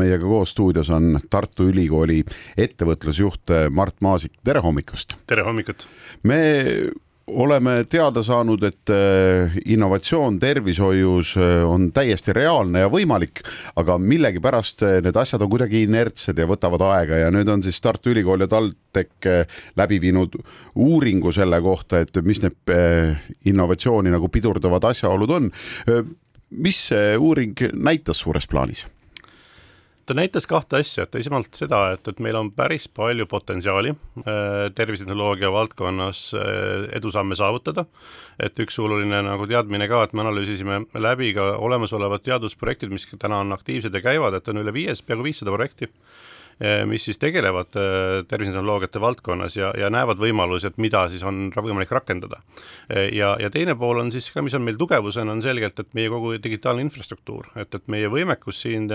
meiega koos stuudios on Tartu Ülikooli ettevõtlusjuht Mart Maasik, tere hommikust! tere hommikut! me oleme teada saanud, et äh, innovatsioon tervishoius äh, on täiesti reaalne ja võimalik, aga millegipärast need asjad on kuidagi inertsed ja võtavad aega ja nüüd on siis Tartu Ülikool ja TalTech läbi viinud uuringu selle kohta, et mis need innovatsiooni nagu pidurdavad asjaolud on. mis see uuring näitas suures plaanis? Ta näitas kahte asja, et esmalt seda, et, et meil on päris palju potentsiaali äh, tervisetehnoloogia valdkonnas äh, edusamme saavutada. et üks oluline nagu teadmine ka, et me analüüsisime läbi ka olemasolevad teadusprojektid, mis täna on aktiivsed ja käivad, et on üle viies, peaaegu viissada projekti mis siis tegelevad eh, tervisetehnoloogiate valdkonnas ja, ja näevad võimalusi, et mida siis on võimalik rakendada. Eh, ja, ja teine pool on siis ka, mis on meil tugevusena, on selgelt, et meie kogu digitaalne infrastruktuur, et, et meie võimekus siin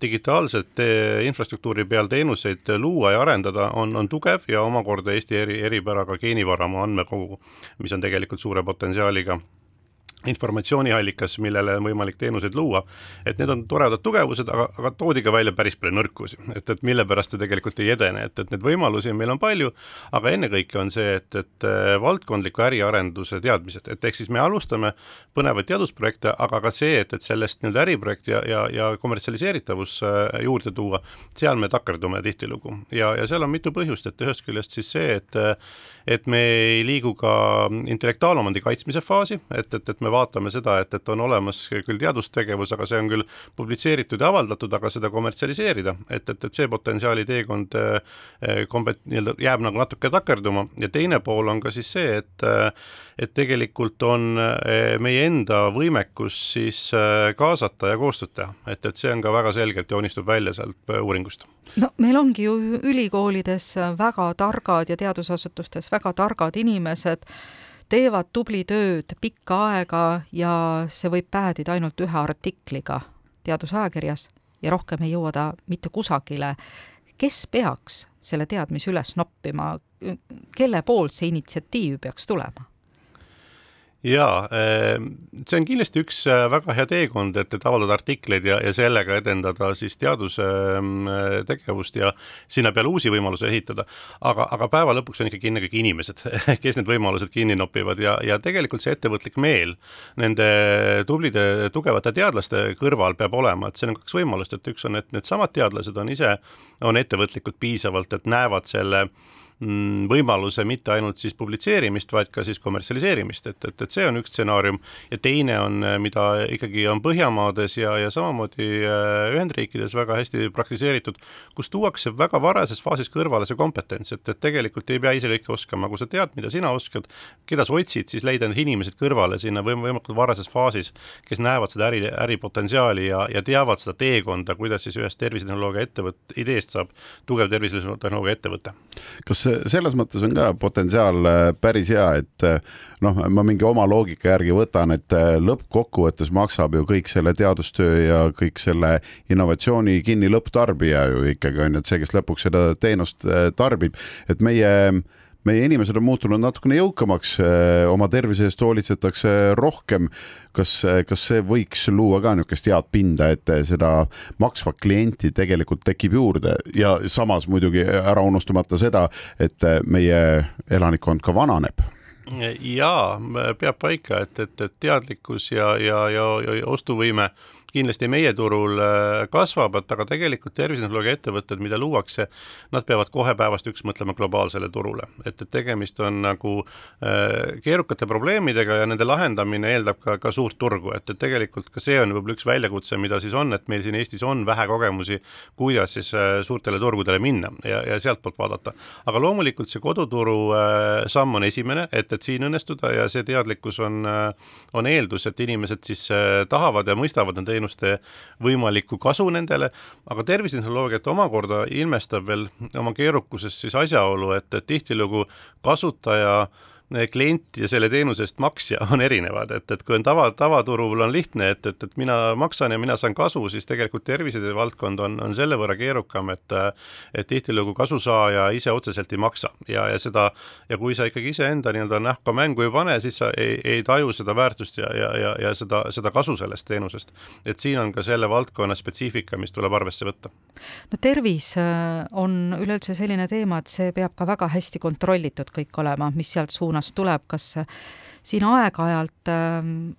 digitaalset infrastruktuuri peal teenuseid luua ja arendada on, on tugev ja omakorda Eesti eri, eripäraga geenivaramu andmekogu, mis on tegelikult suure potentsiaaliga informatsiooniallikas, millele on võimalik teenuseid luua, et need on toredad tugevused, aga, aga toodi ka välja päris palju nõrkusi, et, et mille pärast see tegelikult ei edene, et, et neid võimalusi meil on palju, aga ennekõike on see, et, et äh, valdkondliku äriarenduse teadmised, et ehk siis me alustame põnevaid teadusprojekte, aga ka see, et, et sellest nii-öelda äriprojekt ja, ja, ja kommertsialiseeritavus äh, juurde tuua, seal me takerdume tihtilugu. Ja, ja seal on mitu põhjust, et ühest küljest siis see, et et me ei liigu ka intellektuaalomandi kaitsmise faasi, et, et, et me vaatame seda, et, et on olemas küll teadustegevus, aga see on küll publitseeritud ja avaldatud, aga seda kommertsialiseerida, et, et, et see potentsiaali teekond eh, kombe-, nii-öelda jääb nagu natuke takerduma. Ja teine pool on ka siis see, et et tegelikult on eh, meie enda võimekus siis eh, kaasata ja koostööd teha, et, et see on ka väga selgelt joonistub välja sealt uuringust. No meil ongi ju ülikoolides väga targad ja teadusasutustes väga targad inimesed, teevad tubli tööd pikka aega ja see võib päädida ainult ühe artikliga teadusajakirjas ja rohkem ei jõua ta mitte kusagile. kes peaks selle teadmise üles noppima, kelle poolt see initsiatiiv peaks tulema? Jaa, ehm, see on kindlasti üks äh, väga hea teekond, et, et avaldada artikleid ja, ja sellega edendada siis teadustegevust ja sinna peale uusi võimalusi ehitada. aga, aga päeva lõpuks on ikkagi ennekõike inimesed, kes need võimalused kinni nopivad ja, ja tegelikult see ettevõtlik meel nende tublide tugevate teadlaste kõrval peab olema, et siin on kaks võimalust, et üks on, et needsamad teadlased on ise, on ettevõtlikud piisavalt, et näevad selle Mm, võimaluse mitte ainult siis publitseerimist, vaid ka siis kommertsialiseerimist, et, et, et see on üks stsenaarium ja teine on, mida ikkagi on Põhjamaades ja, ja samamoodi äh, Ühendriikides väga hästi praktiseeritud, kus tuuakse väga varases faasis kõrvale see kompetents, et, et tegelikult ei pea ise kõike oskama, kui sa tead, mida sina oskad, keda sa otsid, siis leida need inimesed kõrvale sinna võim-, võimalikult varases faasis, kes näevad seda äri, äripotentsiaali ja, ja teavad seda teekonda, kuidas siis ühest tervisetehnoloogia ettevõt-, ideest saab tugev tervisetehnoloogia ettevõte. kas selles mõttes on ka potentsiaal äh, päris hea, et äh, noh, ma mingi oma loogika järgi võtan, et äh, lõppkokkuvõttes maksab ju kõik selle teadustöö ja kõik selle innovatsiooni kinni lõpptarbija ju ikkagi on ju, et see, kes lõpuks seda teenust tarbib, et meie meie inimesed on muutunud natukene jõukamaks, oma tervise eest hoolitsetakse rohkem. kas, kas see võiks luua ka niisugust head pinda, et seda maksvat klienti tegelikult tekib juurde? ja samas muidugi ära unustamata seda, et meie elanikkond ka vananeb. Jaa, peab paika, et, et, et teadlikkus ja, ja, ja, ja ostuvõime kindlasti meie turul äh, kasvavad, aga tegelikult tervisetehnoloogia ettevõtted, mida luuakse, nad peavad kohe päevast üks mõtlema globaalsele turule, et, et tegemist on nagu äh, keerukate probleemidega ja nende lahendamine eeldab ka, ka suurt turgu, et, et tegelikult ka see on võib-olla üks väljakutse, mida siis on, et meil siin Eestis on vähe kogemusi, kuidas siis äh, suurtele turgudele minna ja, ja sealtpoolt vaadata. aga loomulikult see koduturu samm on esimene, et, et siin õnnestuda ja see teadlikkus on on eeldus, et inimesed siis tahavad ja mõistavad nende teenuste võimalikku kasu nendele, aga tervisetehnoloogiat omakorda ilmestab veel oma keerukuses siis asjaolu, et, et tihtilugu kasutaja klient ja selle teenuse eest maksja on erinevad, et, et kui on tava, tavaturul on lihtne, et, et, et mina maksan ja mina saan kasu, siis tegelikult tervishoiu valdkond on, on selle võrra keerukam, et et tihtilugu kasusaaja ise otseselt ei maksa ja, ja seda ja kui sa ikkagi iseenda nii-öelda nähka mängu ei pane, siis sa ei, ei taju seda väärtust ja, ja, ja, ja seda, seda kasu sellest teenusest. et siin on ka selle valdkonna spetsiifika, mis tuleb arvesse võtta. no tervis äh, on üleüldse selline teema, et see peab ka väga hästi kontrollitud kõik olema, mis sealt suunast tuleb, kas siin aeg-ajalt ähm,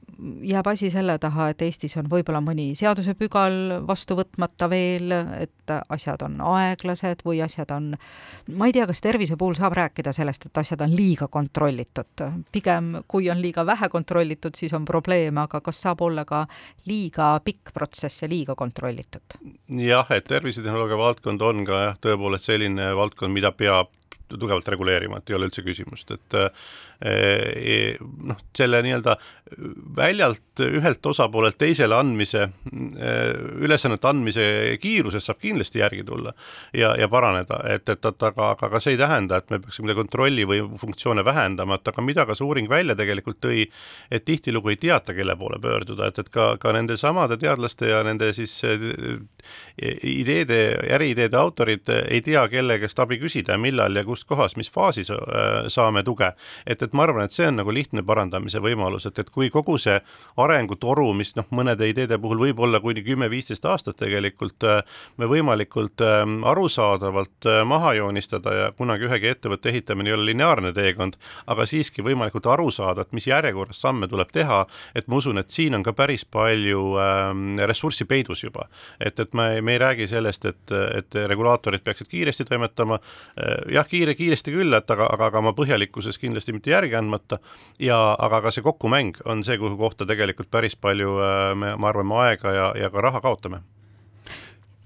jääb asi selle taha, et Eestis on võib-olla mõni seadusepügal vastu võtmata veel, et asjad on aeglased või asjad on, ma ei tea, kas tervise puhul saab rääkida sellest, et asjad on liiga kontrollitud. pigem, kui on liiga vähe kontrollitud, siis on probleem, aga kas saab olla ka liiga pikk protsess ja liiga kontrollitud? jah, et tervisetehnoloogia valdkond on ka jah, tõepoolest selline valdkond, mida peab tugevalt reguleerima, et ei ole üldse küsimust, et eh, noh, selle nii-öelda väljalt ühelt osapoolelt teisele andmise, eh, ülesannete andmise kiiruses saab kindlasti järgi tulla ja, ja paraneda, et, et, et aga, aga ka see ei tähenda, et me peaksime kontrolli või funktsioone vähendama, et aga mida ka see uuring välja tegelikult tõi, et tihtilugu ei teata, kelle poole pöörduda, et, et ka, ka nende samade teadlaste ja nende siis eh, ideede, äriideede autorid ei tea, kelle käest abi küsida millal ja kus kus kohas, mis faasis äh, saame tuge. et, et ma arvan, et see on nagu lihtne parandamise võimalus, et, et kui kogu see arengutoru, mis noh, mõnede ideede puhul võib olla kuni kümme-viisteist aastat tegelikult, äh, me võimalikult arusaadavalt maha joonistada ja kunagi ühegi ettevõtte ehitamine ei ole lineaarne teekond, aga siiski võimalikult aru saada, et mis järjekorras samme tuleb teha, et ma usun, et siin on ka päris palju ähm, ressurssi peidus juba. et, et me, me ei räägi sellest, et, et regulaatorid peaksid kiiresti toimetama, jah, kiire, kiiresti küll, et aga, aga, aga oma põhjalikkuses kindlasti mitte järgi andmata ja aga ka see kokkumäng on see, kuhu kohta tegelikult päris palju äh, me, ma arvan, aega ja, ja ka raha kaotame.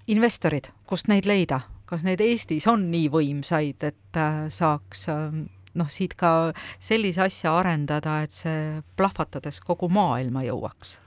investorid, kust neid leida, kas neid Eestis on nii võimsaid, et äh, saaks ähm, noh, siit ka sellise asja arendada, et see plahvatades kogu maailma jõuaks?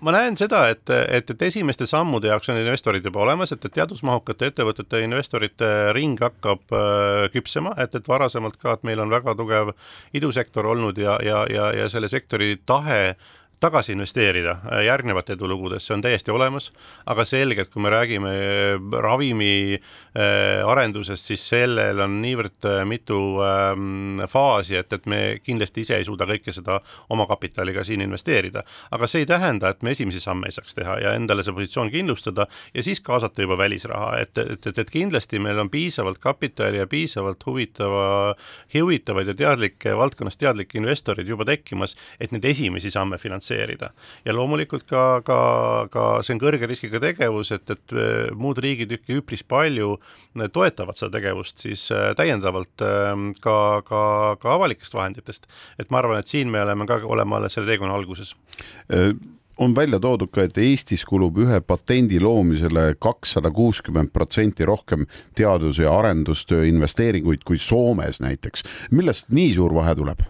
Ma näen seda, et, et, et esimeste sammude jaoks on investorid juba olemas, et, et teadusmahukate ettevõtete investorite ring hakkab äh, küpsema, et, et varasemalt ka, et meil on väga tugev idusektor olnud ja, ja, ja, ja selle sektori tahe tagasi investeerida. Äh, järgnevate edulugudesse on täiesti olemas, aga selgelt, kui me räägime äh, ravimi äh, arendusest, siis sellel on niivõrd mitu ähm, faasi, et, et me kindlasti ise ei suuda kõike seda omakapitaliga siin investeerida. aga see ei tähenda, et me esimesi samme ei saaks teha ja endale see positsioon kindlustada ja siis kaasata juba välisraha, et, et, et, et kindlasti meil on piisavalt kapitali ja piisavalt huvitava, huvitavaid ja teadlikke, valdkonnast teadlikke investoreid juba tekkimas, et neid esimesi samme finantseerida finantseerida. ja loomulikult ka, ka, ka see on kõrge riskiga tegevus, et, et äh, muud riigid ikka üpris palju äh, toetavad seda tegevust siis äh, täiendavalt ähm, ka, ka, ka avalikest vahenditest. et ma arvan, et siin me oleme ka, oleme alles selle teekonna alguses on välja toodud ka, et Eestis kulub ühe patendi loomisele kakssada kuuskümmend protsenti rohkem teadus- ja arendustöö investeeringuid kui Soomes näiteks. millest nii suur vahe tuleb?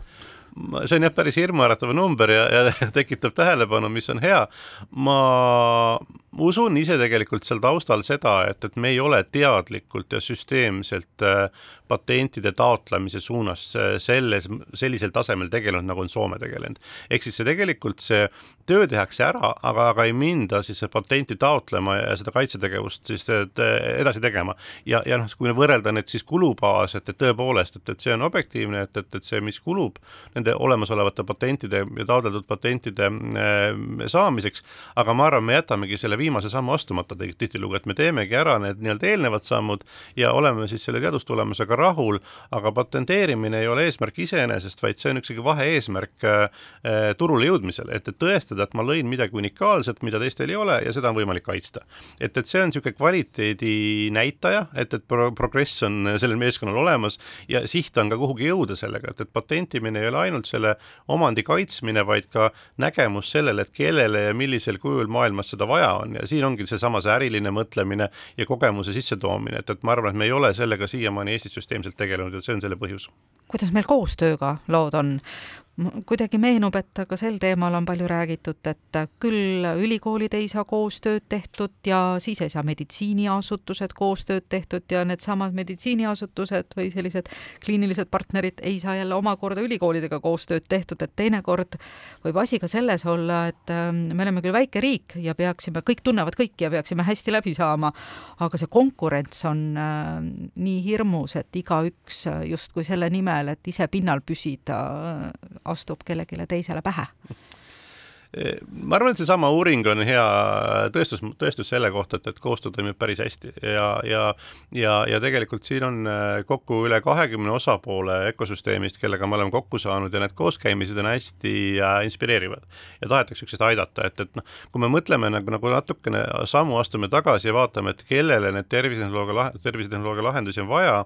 See on jah, päris hirmuäratav number ja, ja tekitab tähelepanu, mis on hea. ma usun ise tegelikult seal taustal seda, et, et me ei ole teadlikult ja süsteemselt äh, patentide taotlemise suunas selles, sellisel tasemel tegelenud, nagu on Soome tegelenud. ehk siis see tegelikult, see töö tehakse ära, aga, aga ei minda siis patenti taotlema ja seda kaitsetegevust siis edasi tegema. ja, ja noh, kui võrrelda nüüd siis kulubaas, et, et tõepoolest, et, et see on objektiivne, et, et, et see, mis kulub nende olemasolevate patentide ja taotletud patentide äh, saamiseks, aga ma arvan, me jätamegi selle viimase sammu astumata tihtilugu, et me teemegi ära need nii-öelda eelnevad sammud ja oleme siis selle teadustulemusega sellega rahul, aga patenteerimine ei ole eesmärk iseenesest, vaid see on ikkagi vahe-eesmärk äh, turule jõudmisel, et, et tõestada, et ma lõin midagi unikaalset, mida teistel ei ole ja seda on võimalik kaitsta. et, et see on niisugune kvaliteedi näitaja, et, et pro progress on sellel meeskonnal olemas ja siht on ka kuhugi jõuda sellega, et, et patentimine ei ole ainult selle omandi kaitsmine, vaid ka nägemus sellele, et kellele ja millisel kujul maailmas seda vaja on. Ja siin ongi seesama see äriline mõtlemine ja kogemuse sissetoomine, et, et ma arvan, et me ei ole sellega siiamaani Eestis süsteemselt tegelenud ja see on selle põhjus. kuidas meil koostööga lood on? Kuidagi meenub, et ka sel teemal on palju räägitud, et küll ülikoolid ei saa koostööd tehtud ja siis ei saa meditsiiniasutused koostööd tehtud ja needsamad meditsiiniasutused või sellised kliinilised partnerid ei saa jälle omakorda ülikoolidega koostööd tehtud, et teinekord võib asi ka selles olla, et ähm, me oleme küll väike riik ja peaksime, kõik tunnevad kõiki ja peaksime hästi läbi saama, aga see konkurents on äh, nii hirmus, et igaüks justkui selle nimel, et ise pinnal püsida, astub kellelegi teisele pähe ma arvan, et seesama uuring on hea tõestus, tõestus selle kohta, et, et koostöö toimib päris hästi ja, ja ja, ja tegelikult siin on äh, kokku üle kahekümne osapoole ökosüsteemist, kellega me oleme kokku saanud ja need kooskäimised on hästi äh, inspireerivad ja tahetakse üksteist aidata, et, et noh, kui me mõtleme nagu, nagu natukene sammu astume tagasi ja vaatame, et kellele need tervisetehnoloogia, tervisetehnoloogia lahendusi on vaja,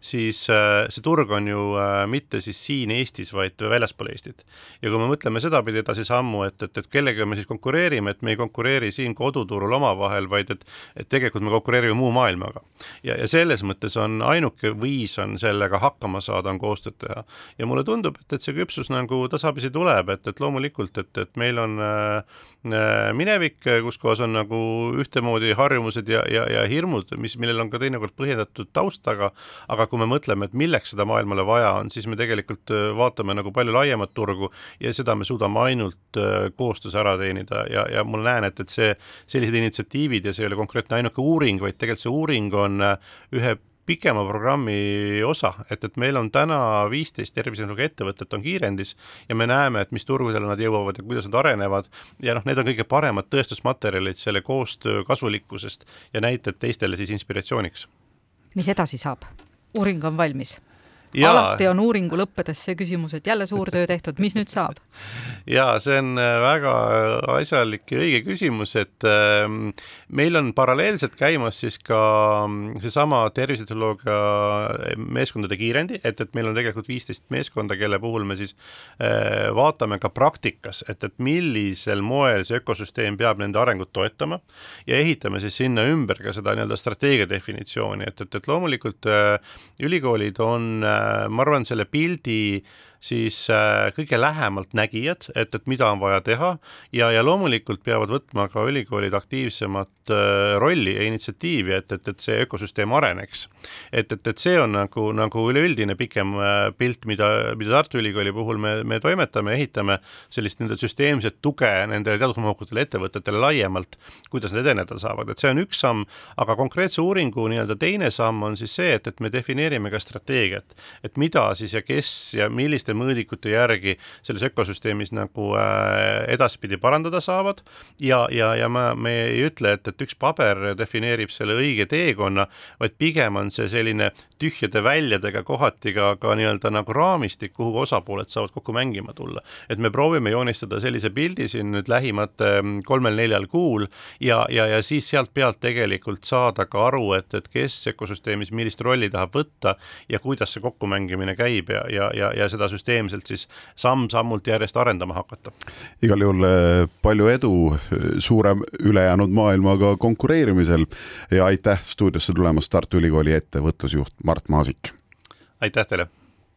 siis äh, see turg on ju mitte siis siin Eestis, vaid väljaspool Eestit. ja kui me mõtleme sedapidi edasi sammu, et, et, et kellega me siis konkureerime, et me ei konkureeri siin koduturul omavahel, vaid et, et tegelikult me konkureerime muu maailmaga. ja, ja selles mõttes on ainuke viis on sellega hakkama saada, on koostööd teha. ja mulle tundub, et, et see küpsus nagu tasapisi tuleb, et, et loomulikult, et, et meil on äh, äh minevik, kus kohas on nagu ühtemoodi harjumused ja, ja, ja hirmud, mis, millel on ka teinekord põhjendatud taust taga, aga kui me mõtleme, et milleks seda maailmale vaja on, siis me tegelikult äh, vaatame nagu palju laiemat turgu ja seda me suudame ainult koos koostöös ära teenida ja, ja ma näen, et, et see, sellised initsiatiivid ja see ei ole konkreetne ainuke uuring, vaid tegelikult see uuring on äh, ühe pikema programmi osa, et, et meil on täna viisteist tervisenõuga ettevõtet on kiirendis ja me näeme, et mis turgudele nad jõuavad ja kuidas nad arenevad ja noh, need on kõige paremad tõestusmaterjalid selle koostöö kasulikkusest ja näited teistele siis inspiratsiooniks. mis edasi saab? uuring on valmis. Alati on uuringu lõppedes see küsimus, et jälle suur töö tehtud, mis nüüd saab? ja see on äh, väga asjalik ja õige küsimus, et äh, meil on paralleelselt käimas siis ka mm, seesama tervisetehnoloogia meeskondade kiirendi, et, et meil on tegelikult viisteist meeskonda, kelle puhul me siis äh, vaatame ka praktikas, et, et millisel moel see ökosüsteem peab nende arengut toetama ja ehitame siis sinna ümber ka seda nii-öelda strateegia definitsiooni, et, et, et loomulikult äh, ülikoolid on äh, Äh, ma arvan, selle pildi siis äh, kõige lähemalt nägijad, et, et mida on vaja teha. Ja, ja loomulikult peavad võtma ka ülikoolid aktiivsemat äh, rolli ja initsiatiivi, et, et, et see ökosüsteem areneks. et, et, et see on nagu, nagu üleüldine pikem äh, pilt, mida, mida Tartu Ülikooli puhul me, me toimetame, ehitame sellist nii-öelda süsteemset tuge nendele teadusmahukatele ettevõtetele laiemalt, kuidas nad edeneda saavad, et see on üks samm, aga konkreetse uuringu nii-öelda teine samm on siis see, et, et me defineerime ka strateegiat, et mida siis ja kes ja milliste mõõdikute järgi selles ökosüsteemis nagu äh, edaspidi parandada saavad. Ja, ja, ja ma, me ei ütle, et, et üks paber defineerib selle õige teekonna, vaid pigem on see selline tühjade väljadega kohati ka, ka nii-öelda nagu raamistik, kuhu osapooled saavad kokku mängima tulla. et me proovime joonistada sellise pildi siin nüüd lähimate mm, kolmel-neljal kuul ja, ja, ja siis sealt pealt tegelikult saada ka aru, et, et kes ökosüsteemis millist rolli tahab võtta ja kuidas see kokkumängimine käib ja, ja, ja, ja seda süsteemselt siis samm-sammult järjest arendama hakata. igal juhul eh, palju edu eh, suurem ülejäänud maailmaga konkureerimisel ja aitäh stuudiosse tulemast, Tartu Ülikooli ettevõtlusjuht Mart Maasik. aitäh teile